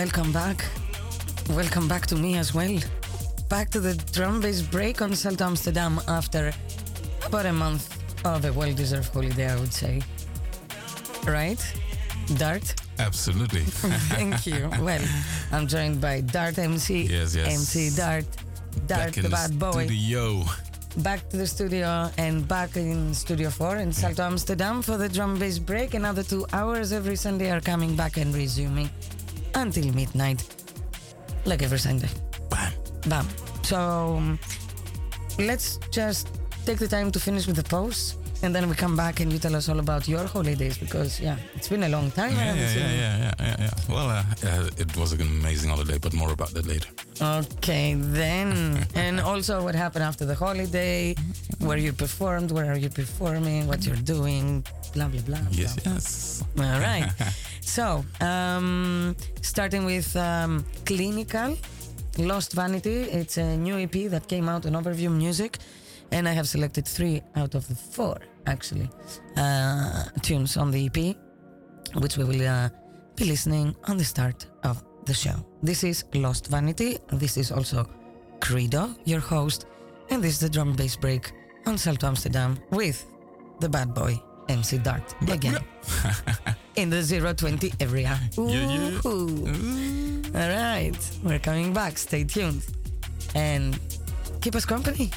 Welcome back. Welcome back to me as well. Back to the drum bass break on Salto Amsterdam after about a month of a well deserved holiday, I would say. Right? Dart? Absolutely. Thank you. Well, I'm joined by Dart MC. Yes, yes. MC Dart. Dart, Back in the bad boy. Studio. Back to the studio and back in Studio 4 in Salto Amsterdam for the drum bass break. Another two hours every Sunday are coming back and resuming until midnight, like every Sunday. Bam. Bam. So um, let's just take the time to finish with the post, and then we come back and you tell us all about your holidays because yeah, it's been a long time. Yeah, yeah, yeah, yeah, yeah, yeah, yeah. Well, uh, uh, it was an amazing holiday, but more about that later. Okay, then, and also what happened after the holiday, where you performed, where are you performing, what you're doing, blah blah blah. Yes, blah. yes. All right. so, um, starting with um, Clinical, Lost Vanity. It's a new EP that came out on Overview Music, and I have selected three out of the four, actually, uh, tunes on the EP, which we will uh, be listening on the start of the show. This is Lost Vanity. This is also Credo, your host, and this is the drum bass break on Salto Amsterdam with the bad boy MC Dart again in the 020 area. Yeah, yeah. Ooh. All right, we're coming back. Stay tuned and keep us company.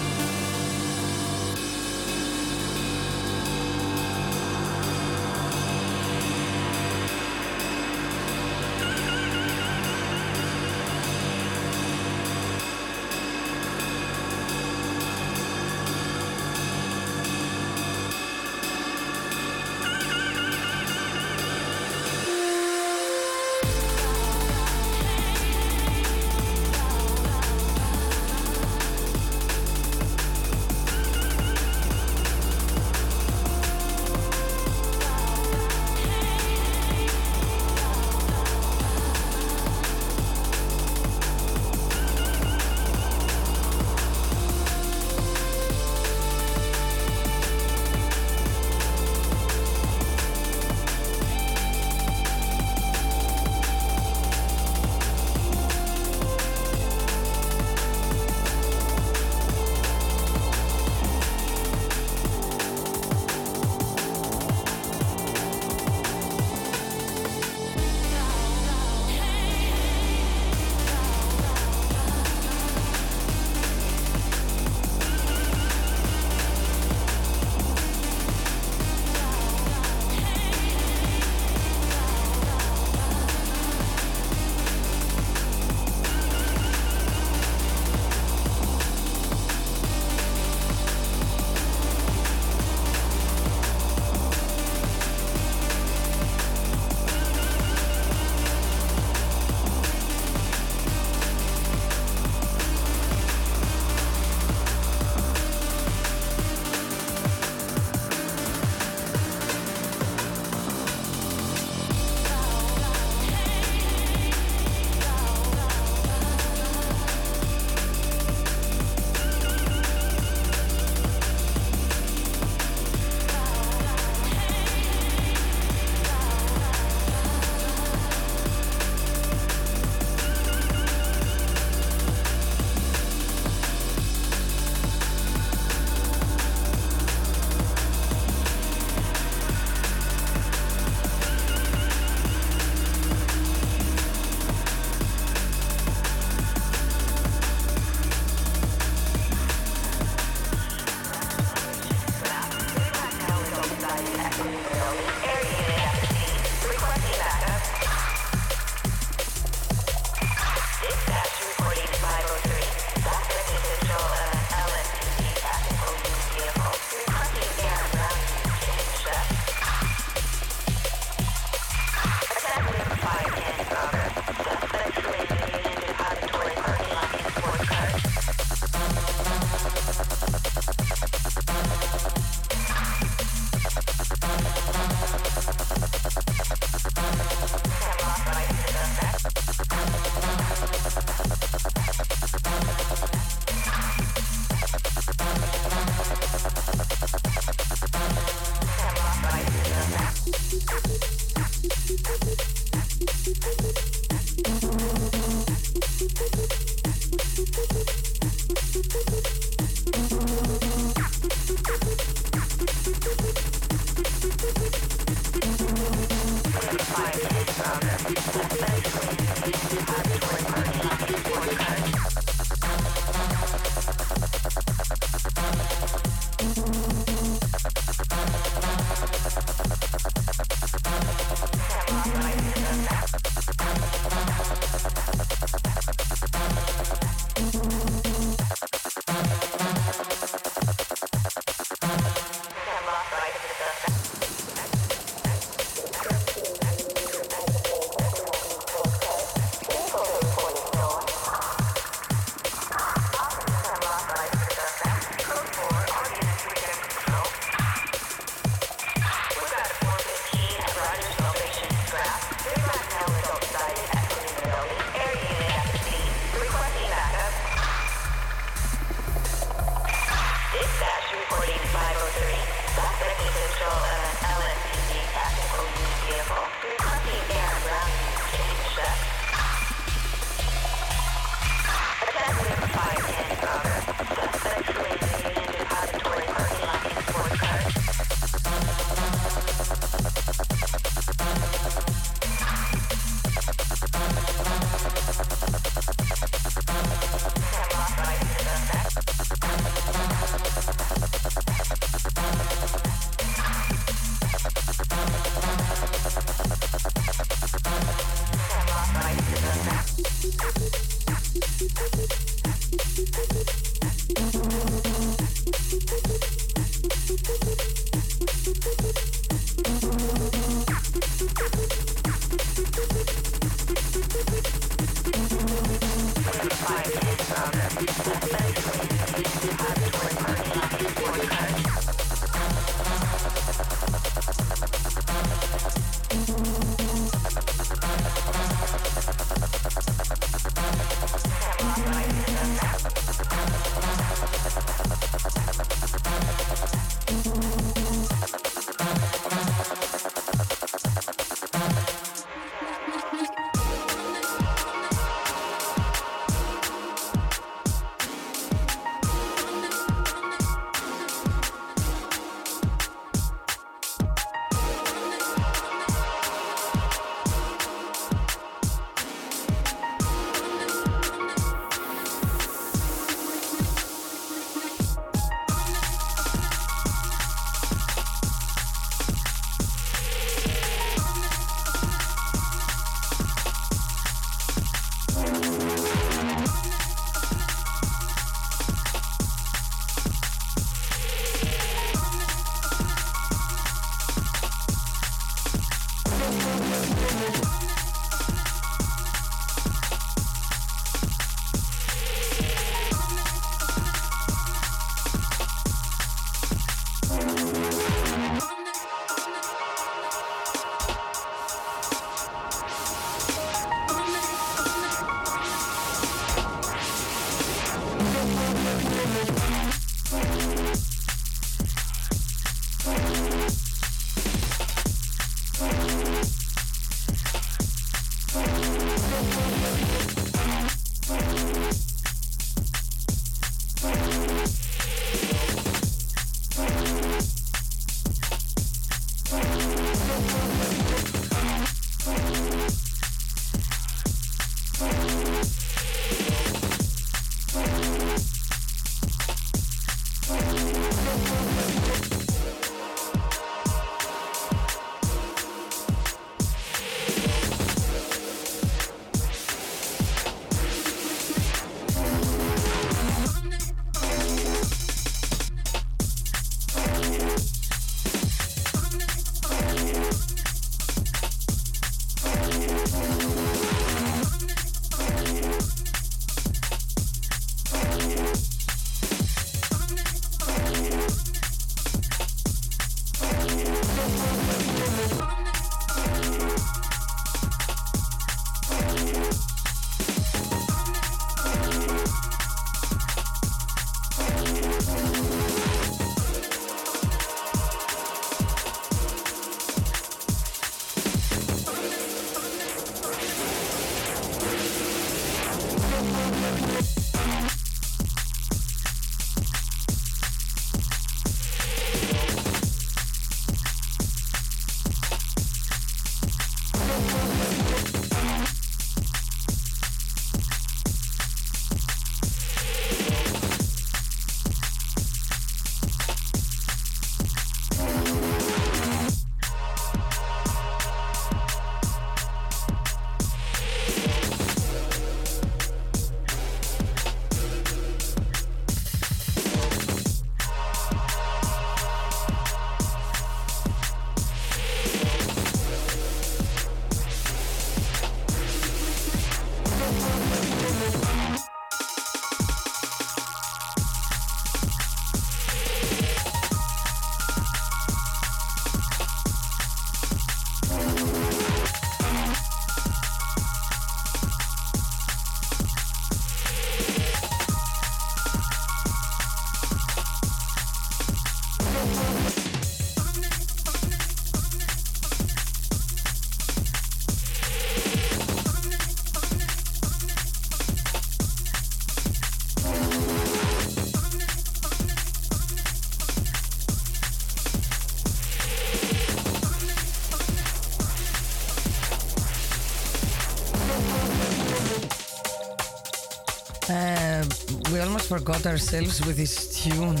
Forgot ourselves with this tune.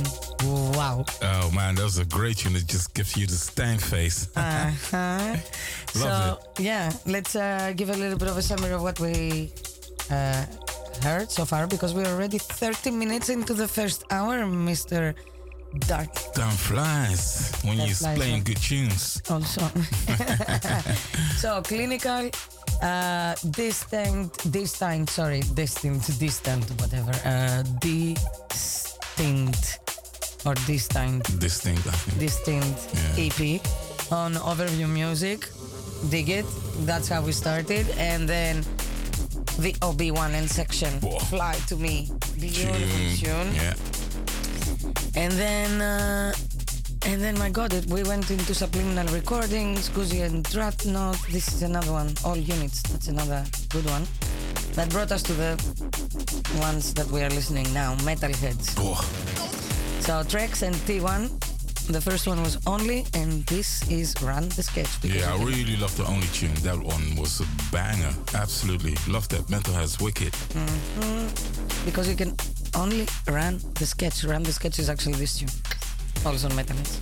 Wow. Oh man, that was a great tune. It just gives you the stank face. Uh-huh. so, Love yeah, let's uh, give a little bit of a summary of what we uh, heard so far because we're already 30 minutes into the first hour, Mr. Dark. Time flies when you're playing good tunes. Also, so clinical, uh, distinct, distinct, sorry, distinct, distant, whatever, uh, distinct or distinct Distinct, I think. distinct Yeah. EP on Overview Music. Dig it. That's how we started. And then the OB1 and section. Whoa. Fly to me. Beautiful Tune. tune. Yeah. And then, uh, and then, my God, it, we went into subliminal recordings, Guzi and Dratnot. This is another one. All units. That's another good one. That brought us to the ones that we are listening now, Metalheadz. Oh, So Trex and T1. The first one was only, and this is Run the Sketch. yeah, I really love the only tune. That one was a banger. Absolutely. Love that. Mental Health Wicked. Mm-hmm. because you can only run the sketch. Run the sketch is actually this tune, also on Metalheadz.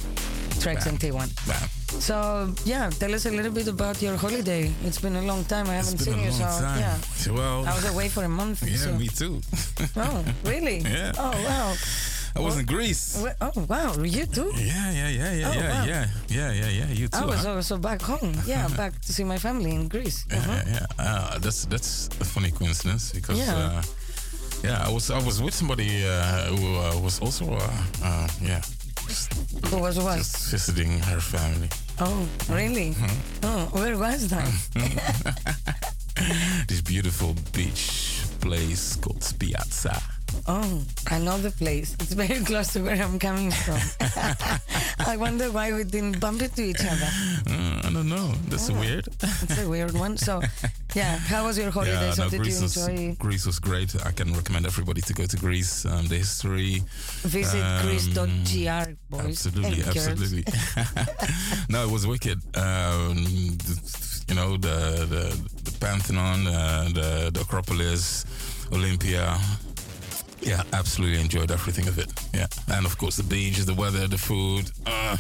Trex and T1. Bam. So yeah, tell us a little bit about your holiday. It's been a long time. I haven't seen you, so time. yeah. Well, I was away for a month. yeah, so. me too. Oh, really? Yeah. Oh wow. I was in Greece. Well, Oh wow. You too? Yeah, yeah, yeah, yeah, Oh, yeah, wow. yeah, yeah, yeah, yeah. You too. I was huh? also back home. Yeah, back to see my family in Greece. Yeah, Uh-huh. yeah, yeah. Uh, that's that's a funny coincidence because Yeah. uh, yeah, I was I was with somebody uh, who uh, was also uh, uh, yeah Who was what? just visiting her family. Oh, really? Mm-hmm. Oh, where was that? This beautiful beach place called Spiazza. Oh, I know the place. It's very close to where I'm coming from. I wonder why we didn't bump into each other. Uh, I don't know. That's Oh. weird. It's a weird one. So, yeah, how was your holiday? yeah, so no, did Greece you was enjoy Greece was great. I can recommend everybody to go to Greece. Um, the history, visit Um, greece.gr, boys absolutely, and girls? absolutely. no, it was wicked. Um, you know the the, the Pantheon, uh, the the Acropolis, Olympia. Yeah, absolutely enjoyed everything of it. Yeah, and of course the beach, the weather, the food. Uh,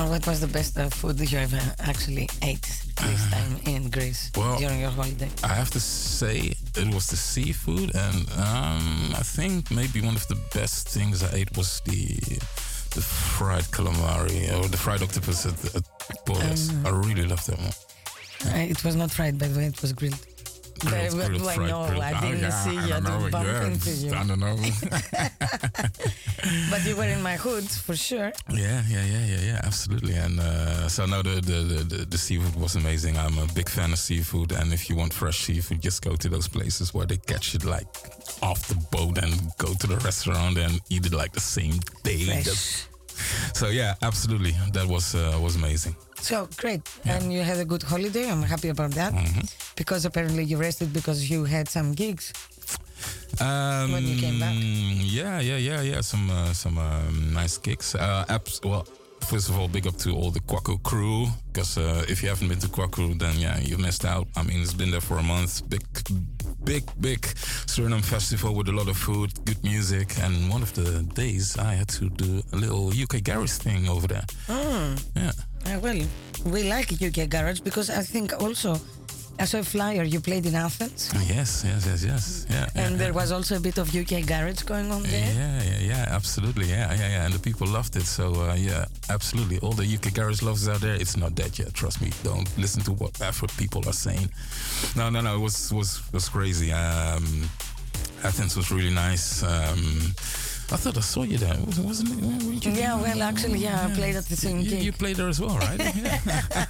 Oh, what was the best uh, food you ever actually ate this time in Greece Uh, well, during your holiday? I have to say it was the seafood, and um, I think maybe one of the best things I ate was the the fried calamari or the fried octopus at, at Polis. Um, I really loved that one. Uh, it was not fried, by the way, it was grilled. Grilled, well, grilled, I fried, know? grilled. I Oh, didn't yeah, see I you. Know, yeah, into you. I don't know. But you were in my hood for sure. yeah, yeah, yeah, yeah, yeah, absolutely. And uh, so no, the, the the the- the seafood was amazing. I'm a big fan of seafood, and if you want fresh seafood, just go to those places where they catch it like off the boat and go to the restaurant and eat it like the same day. That's- Fresh. So yeah, absolutely, that was uh, was amazing. So great. And you had a good holiday. I'm happy about that. Mm-hmm. Because apparently you rested because you had some gigs. Um, When you came back? Yeah, yeah, yeah, yeah. Some uh, some um, nice gigs. Uh, apps. Well, first of all, big up to all the Kwaku crew because uh, if you haven't been to Kwaku, then yeah, you missed out. I mean, it's been there for a month. Big, big, big Suriname festival with a lot of food, good music, and one of the days I had to do a little UK garage thing over there. Yeah. Uh, well, we like UK Garage because I think also, I saw a flyer, you played in Athens. Yes, yes, yes, yes. Yeah. yeah, And yeah. there was also a bit of UK Garage going on there. Yeah, yeah, yeah, absolutely. Yeah, yeah, yeah. And the people loved it. So, uh, yeah, absolutely. All the UK garage lovers out there, it's not dead yet. Trust me. Don't listen to what Afro people are saying. No, no, no. It was was was crazy. Um, Athens was really nice. Um, I thought I saw you there. Was- Wasn't it? weren't you Yeah, well, actually, yeah, I played at the same You, gig. you played there as well, right? yeah.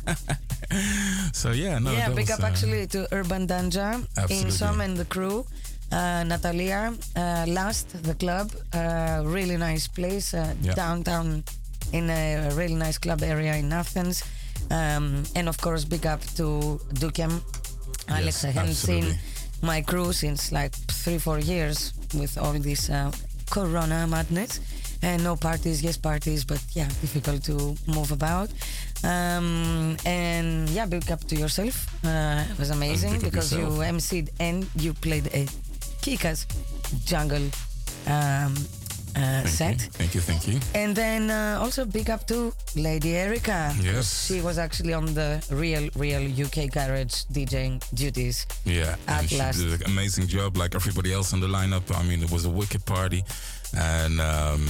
so yeah, no. yeah, big was, up uh, actually to Urban Danja, Absolutely. Insom and the crew. Uh, Natalia, uh, Last, the club, uh, really nice place, uh, Yeah. downtown in a really nice club area in Athens. Um, and of course, big up to Dukem, Alex. I haven't seen my crew since like three, four years with all these uh, corona madness. And no parties, yes parties, but yeah, difficult to move about. Um, and yeah, big up to yourself. Uh, it was amazing because yourself. you emceed and you played a Kika's jungle um, uh, Thank set. you. Thank you. Thank you. And then uh, also big up to Lady Erica. Yes. She was actually on the real, real UK garage DJing duties. Yeah, At and she did an amazing job, like everybody else on the lineup. I mean, it was a wicked party, and um,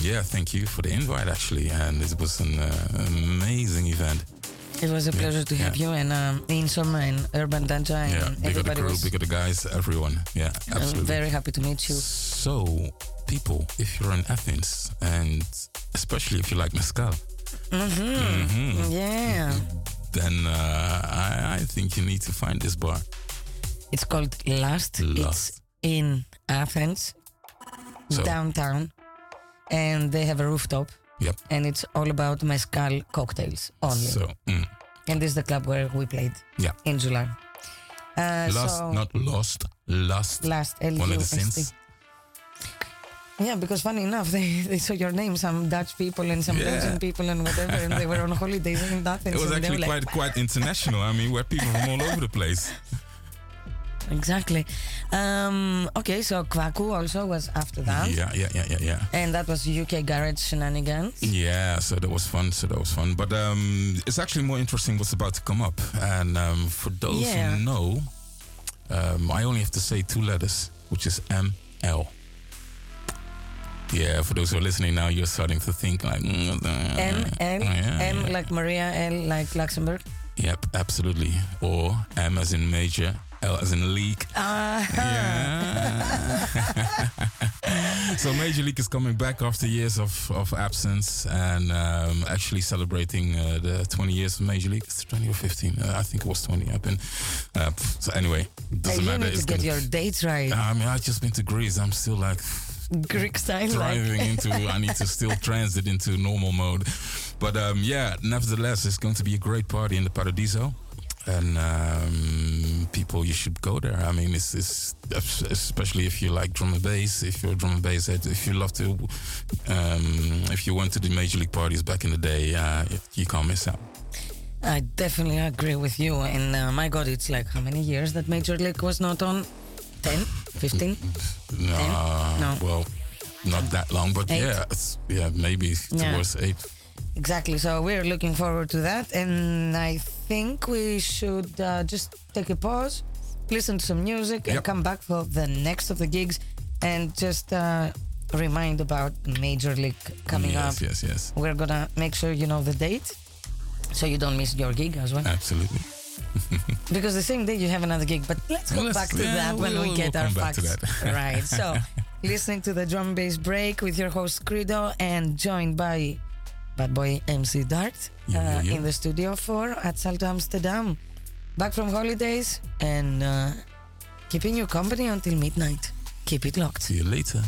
yeah, thank you for the invite, actually. And it was an uh, amazing event. It was a pleasure to have yeah. you and um, Insom and Urban Danja and Yeah, big of the everybody crew, was big of the guys, everyone. Yeah, I'm absolutely. very happy to meet you. So, people, if you're in Athens, and especially if you like mezcal, hmm mhm, Yeah. then uh, I, I think you need to find this bar. It's called Last. It's in Athens, So, downtown. And they have a rooftop. Yep. And it's all about mezcal cocktails only. so mm, and this is the club where we played Yeah. in July. Uh, lost, so not lost, Last. last One of the L-U-S-T. sins. Yeah, because funny enough, they, they saw your name, some Dutch people and some Yeah. Belgian people and whatever, and they were on holidays in Athens. It was actually were like, quite quite international. I mean, we had people from all over the place. Exactly. Um, okay, so Kwaku also was after that. Yeah, yeah, yeah, yeah, yeah. And that was UK Garage Shenanigans. Yeah, so that was fun. So that was fun. But um, it's actually more interesting what's about to come up. And um, for those Yeah. who know, um, I only have to say two letters, which is ML. Yeah, for those who are listening now, you're starting to think like mm, uh, M, yeah, M yeah. like Maria, L like Luxembourg. Yep, absolutely. Or M as in major, L as in league. Ah, Yeah. so Major League is coming back after years of, of absence and um, actually celebrating uh, the 20 years of Major League. It's 20 or 15. Uh, I think it was 20. I've been. Uh, so anyway, doesn't you matter. need It's to get your dates right. I mean, I've just been to Greece. I'm still like Greek style. Like. driving into. I need to still transit into normal mode. But um, yeah, nevertheless, it's going to be a great party in the Paradiso. And um, people, you should go there. I mean, it's, it's especially if you like drum and bass. If you're a drum and bass head, if you love to, um, if you went to the major league parties back in the day, uh, you can't miss out. I definitely agree with you. And uh, my God, it's like how many years that Major League was not on? 10? 15? Uh, No. Well, not that long, but Eight? yeah, yeah, maybe Yeah. towards eight. Exactly. So we're looking forward to that. And I think we should uh, just take a pause, listen to some music, and come back for the next of the gigs and just uh, remind about Major League coming yes, up. Yes, yes, yes, We're going to make sure you know the date so you don't miss your gig as well. absolutely. Because the same day you have another gig, but let's go Let's- back to yeah, that when we'll- we get we'll our back facts right. So, listening to the drum bass break with your host Credo and joined by Bad Boy MC Dart yo, uh, yo. in the studio for at Salto Amsterdam. Back from holidays and uh, keeping you company until midnight. Keep it locked. See you later.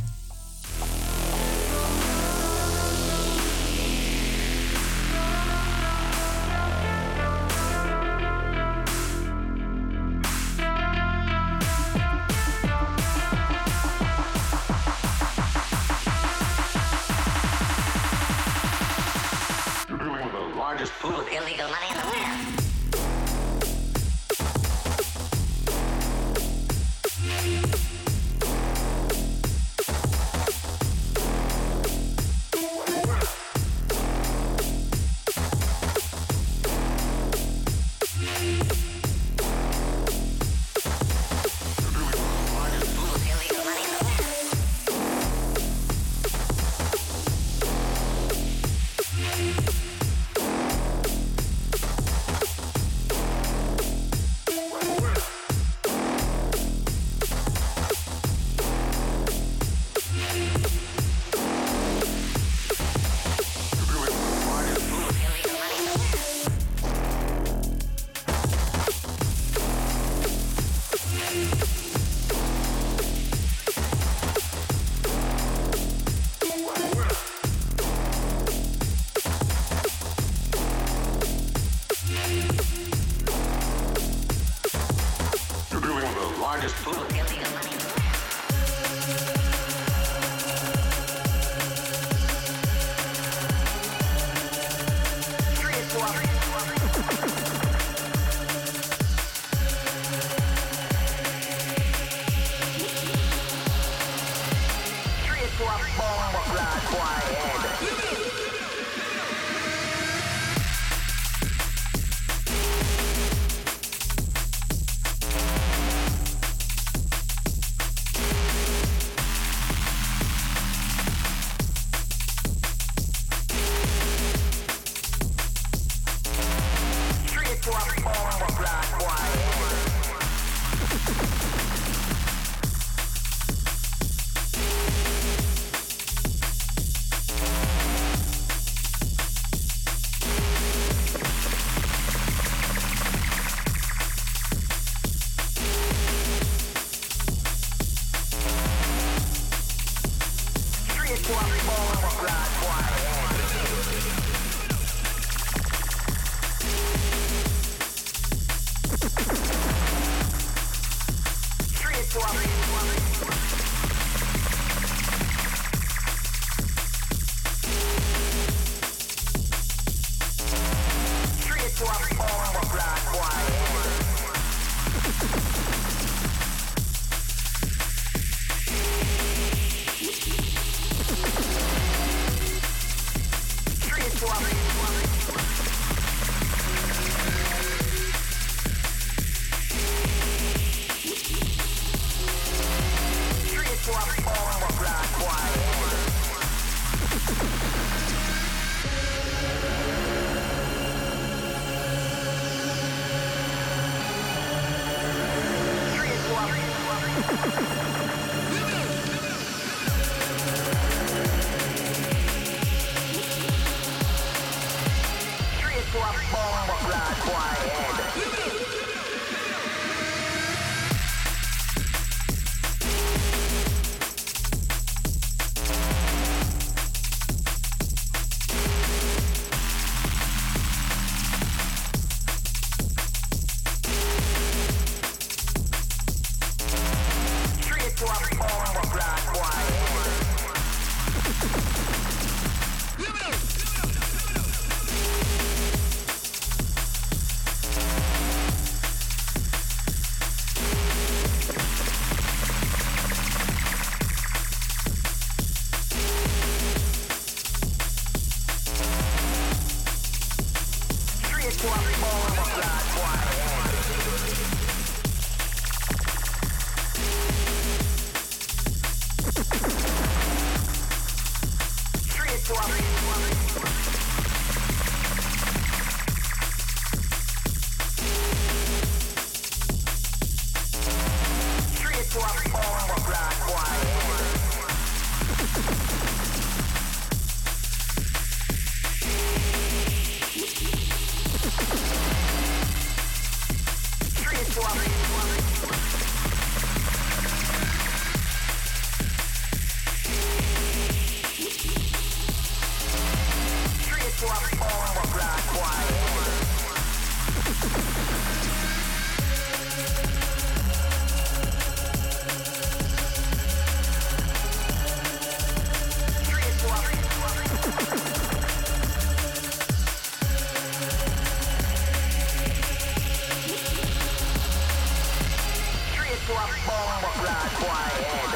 Pop bomb, flat boy.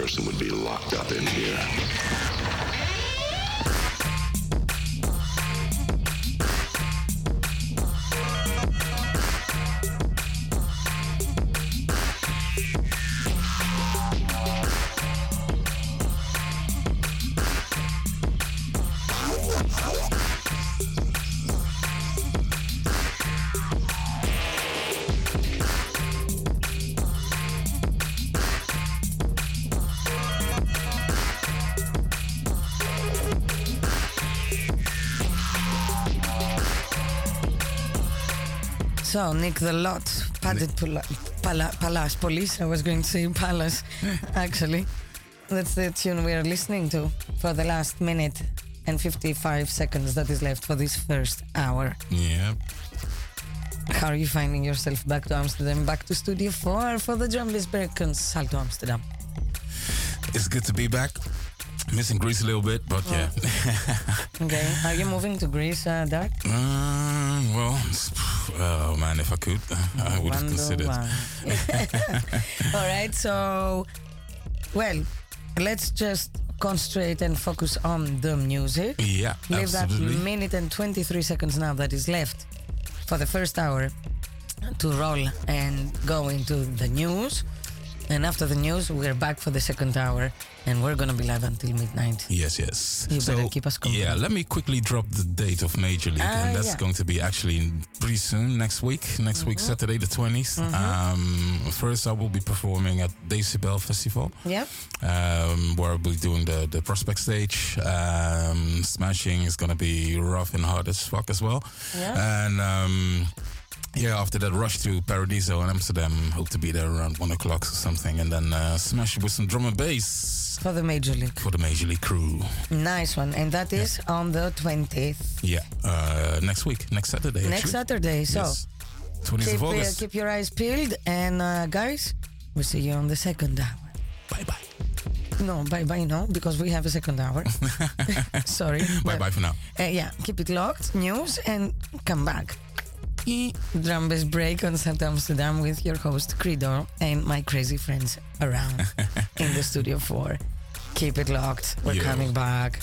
Person would be locked up in here. So, Nick the Lot, padded pala- pala- Palace Police. I was going to say Palace, actually. That's the tune we are listening to for the last minute and 55 seconds that is left for this first hour. Yeah. How are you finding yourself back to Amsterdam, back to Studio 4 for the Drumless Break on Salto Amsterdam? It's good to be back. Missing Greece a little bit, but yeah. Okay, are you moving to Greece, uh, Dart? Um, well, oh man, if I could, I would have considered. All right, so, well, let's just concentrate and focus on the music. Yeah, Leave that minute and 23 seconds now that is left for the first hour to roll and go into the news. And after the news, we're back for the second hour and we're going to be live until midnight. Yes, yes. You better keep us company. Yeah, let me quickly drop the date of Major League, Ah, and that's yeah. going to be actually pretty soon, next week, next week, Mm-hmm. Saturday the 20th. Um, first, I will be performing at Decibel Festival, Yeah? um, where I'll be doing the, the prospect stage. Um, smashing is going to be rough and hard as fuck as well. Yeah. And um, yeah, after that, rush to Paradiso in Amsterdam. Hope to be there around one o'clock or something, and then uh, smash it with some drum and bass For the Major League. for the Major League crew. Nice one. And that is on the 20th. Yeah, uh, next week, next Saturday. Next actually. Saturday. So Yes. 20th keep, of uh, August. keep your eyes peeled. And uh, guys, we'll see you on the second hour. bye bye. No, bye bye, no, because we have a second hour. Sorry. Bye bye for now. Uh, yeah, keep it locked, news, and come back. Drum bass break on Salto Amsterdam with your host Credo and my crazy friends around in the studio 4. Keep it locked. We're Yo. coming back.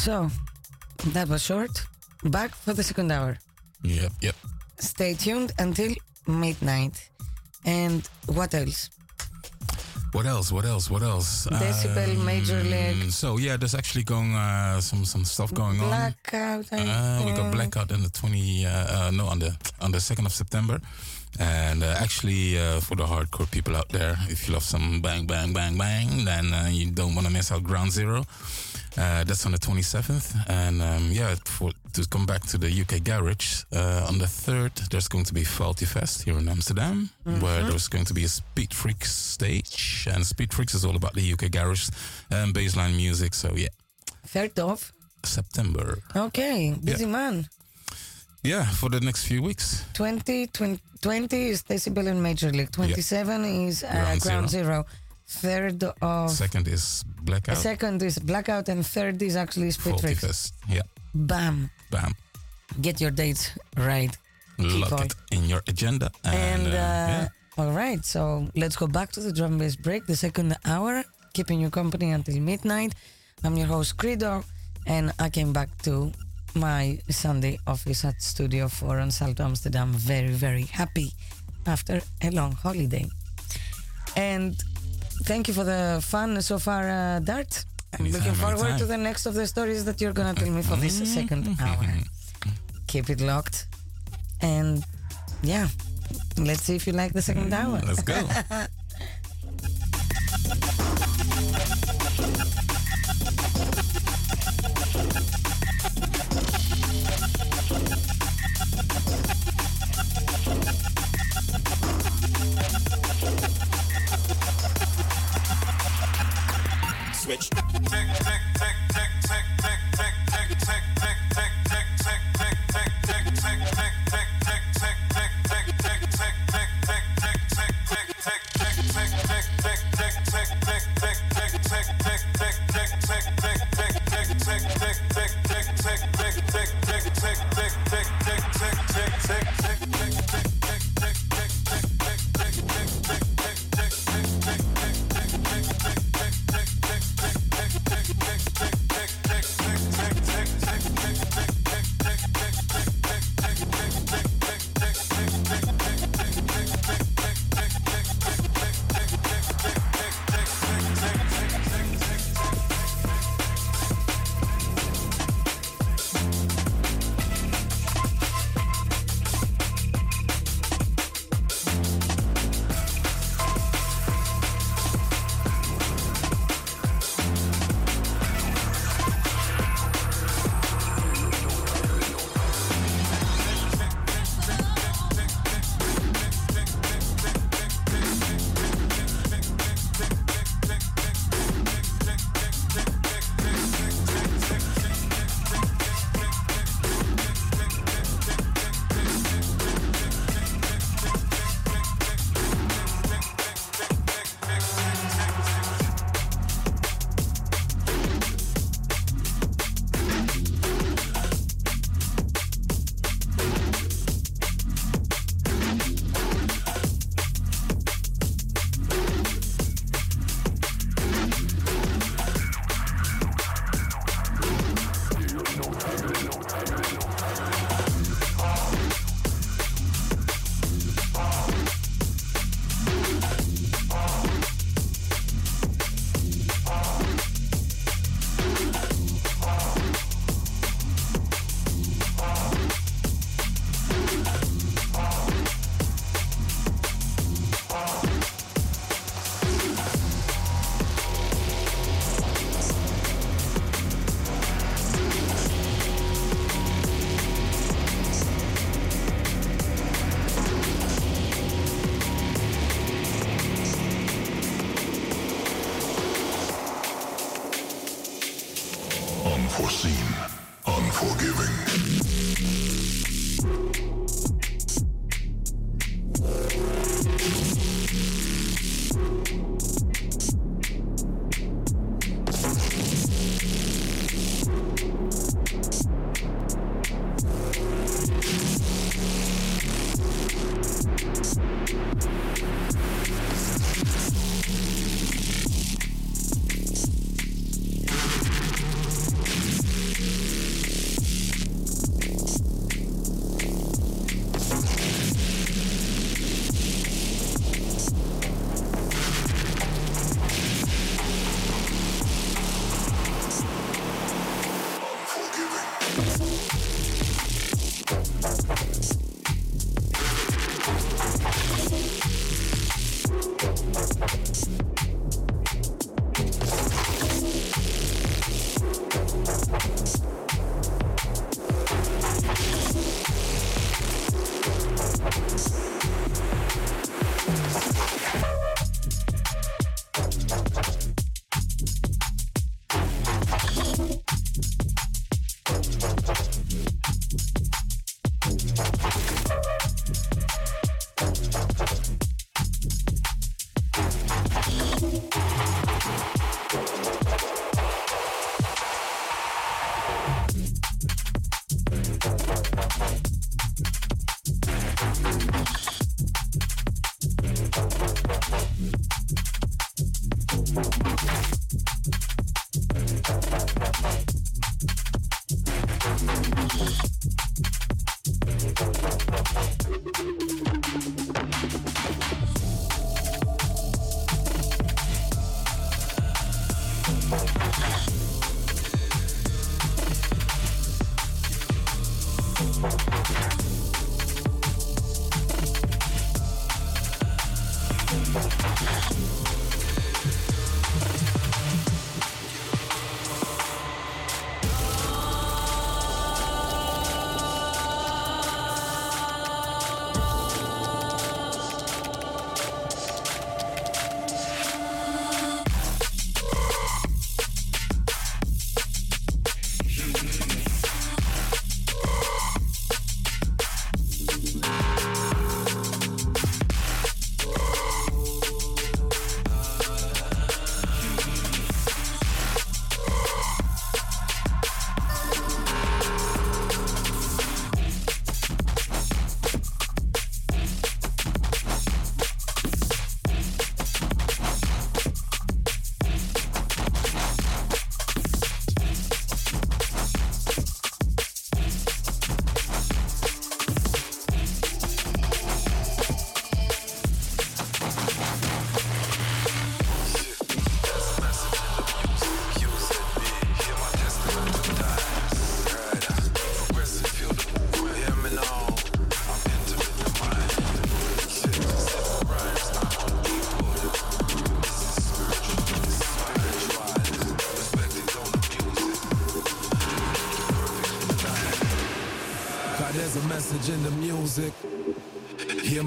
So, that was short. Back for the second hour. Yep, yep. Stay tuned until midnight. And what else? What else? What else? What else? Decibel, Major League. So yeah, there's actually going uh, some some stuff going on. Blackout. Uh, we got blackout on the 20 uh, uh, no on the on the 2nd of September. And uh, actually, uh, for the hardcore people out there, if you love some bang, bang, bang, bang, then uh, you don't want to miss out Ground Zero. Uh, that's on the 27th. And um, yeah, for, to come back to the UK Garage, uh, on the 3rd, there's going to be Faulty Fest here in Amsterdam, where there's going to be a Speed Freaks stage. And Speed Freaks is all about the UK Garage and bassline music. So yeah, Third of? September. Okay, busy man. Yeah, for the next few weeks. 20, 20, 20 is Decibel in Major League. 27 is uh, Ground Ground, Zero. Third of. Second is Blackout. Second is Blackout, and third is actually Split Faulty Yeah, Bam. bam. Get your dates right. Lock it in your agenda. And, And, uh, uh, yeah. all right, so let's go back to the drum bass break, the second hour, keeping you company until midnight. I'm your host, Credo, and I came back to my Sunday office at Studio 4 on Salto Amsterdam very, very happy after a long holiday. And thank you for the fun so far, uh, Dart. I'm Anytime, looking forward anytime. to the next of the stories that you're gonna tell me for this mm-hmm. second mm-hmm. hour. Keep it locked. And yeah, let's see if you like the second mm-hmm. hour. Let's go. Switch. Unforeseen,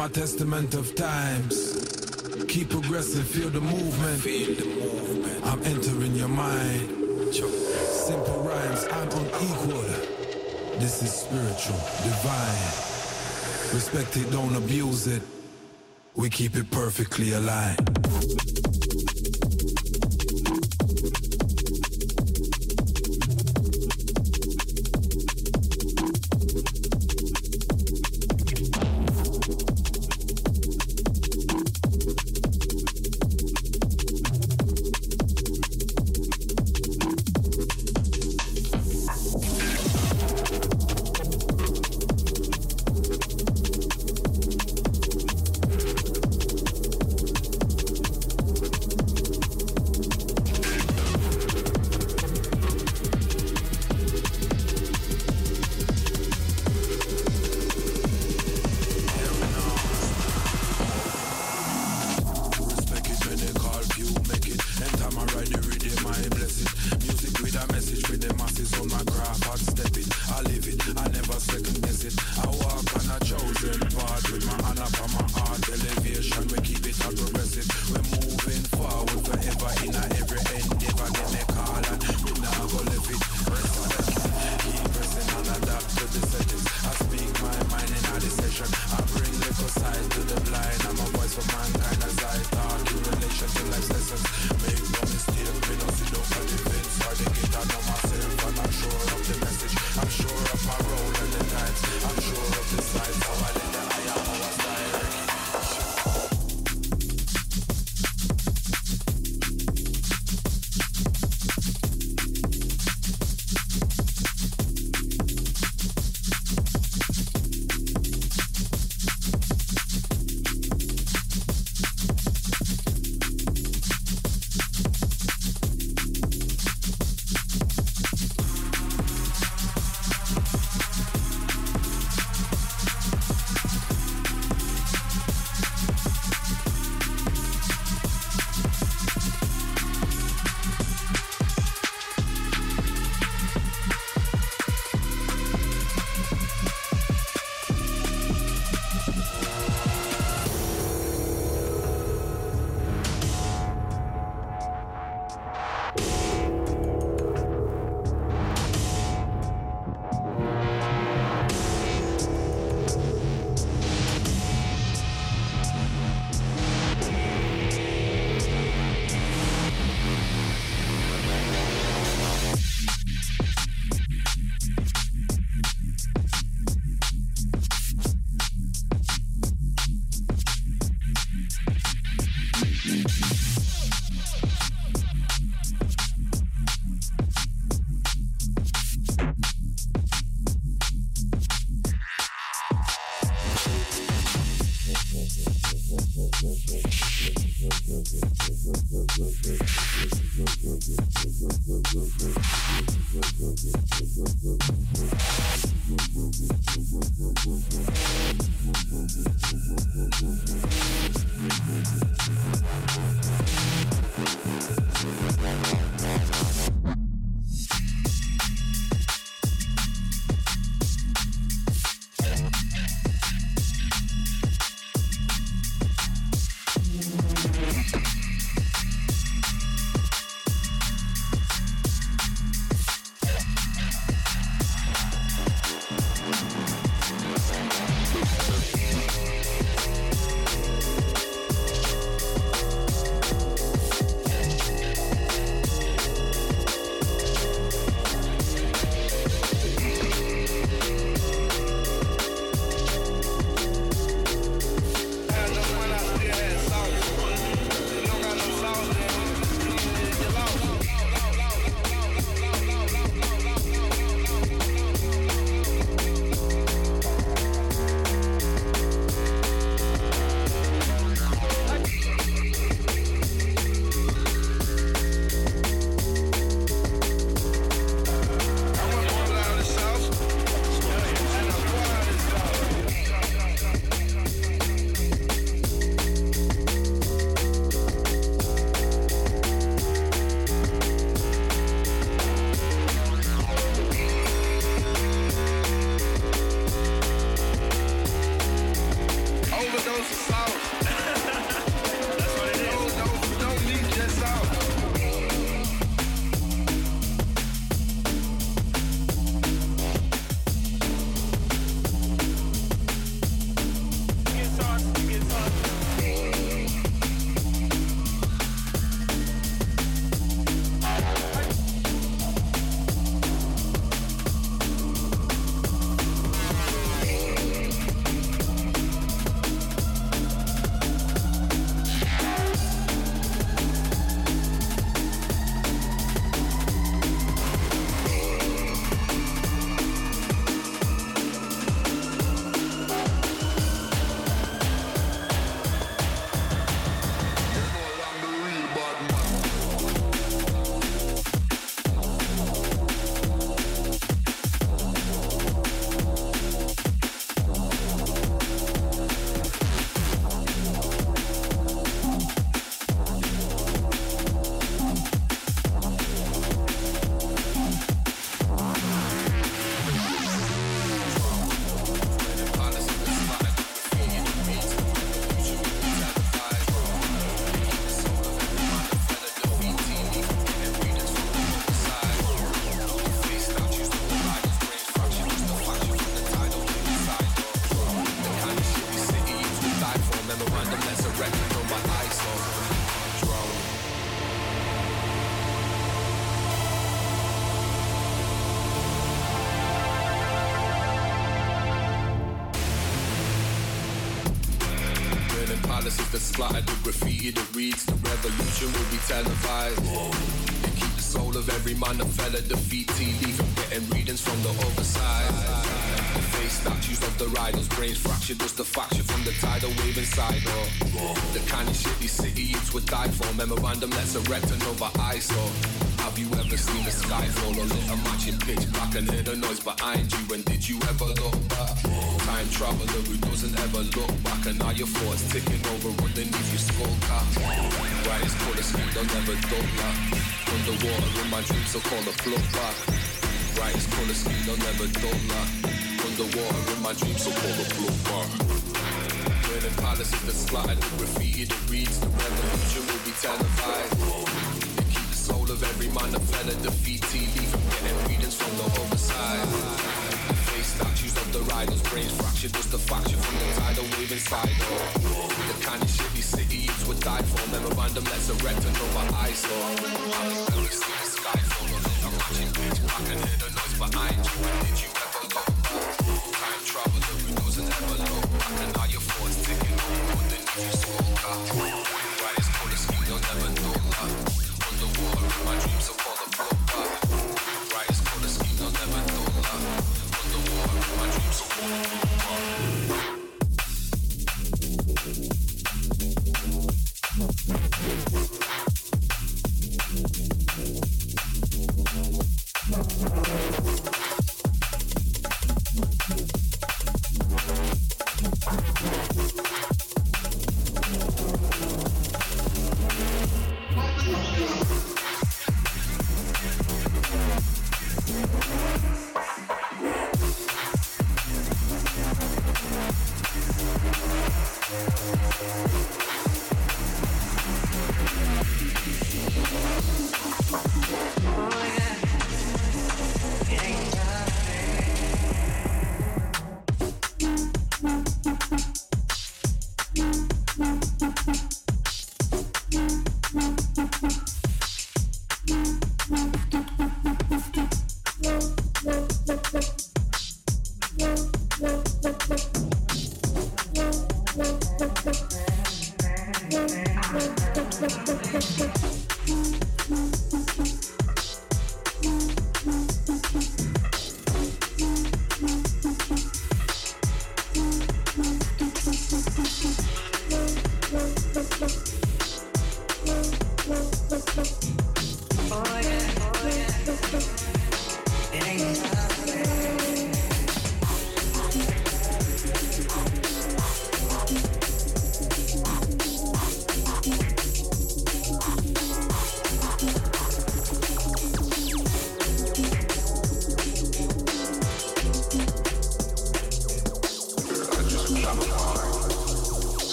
my testament of times. Keep progressing, feel the movement. Feel the movement. I'm entering your mind. Simple rhymes, I'm unequal. This is spiritual, divine. Respect it, don't abuse it. We keep it perfectly aligned. Revolution will be televised. And keep the soul of every man that fella at defeat. TV from getting readings from the other side. The face statues of the riders, brains fractured just a faction from the tidal wave inside. Oh, the kind of shit these city youths would die for. Memorandum, let's erect another eyesore. Oh, have you ever seen the sky fall or lit a match in pitch black and hear the noise behind you? And did you ever look back? Time traveler who doesn't ever look back and now your thoughts ticking over underneath your skull cap. Brightest colour scheme, they'll never dull that. Underwater in my dreams, so call the plug back. Brightest colour scheme, they'll never dull that. Underwater in my dreams, so call the plug back. Burning palaces that splattered with graffiti that reads the revolution will be televised. And keep the soul of every man that fell at defeat TV from getting readings from the other side. Statues of the riders, brains fractured just a faction from the tidal wave inside. Oh, the kind of shit city youths would die for. Memorandum, let's erect another eyesore. Have you ever seen the sky fall or lit a matching pitch black and hear the noise behind you? Did you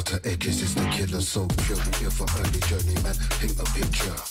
outer edges is the killer, so pure. If a early journey, man, paint a picture.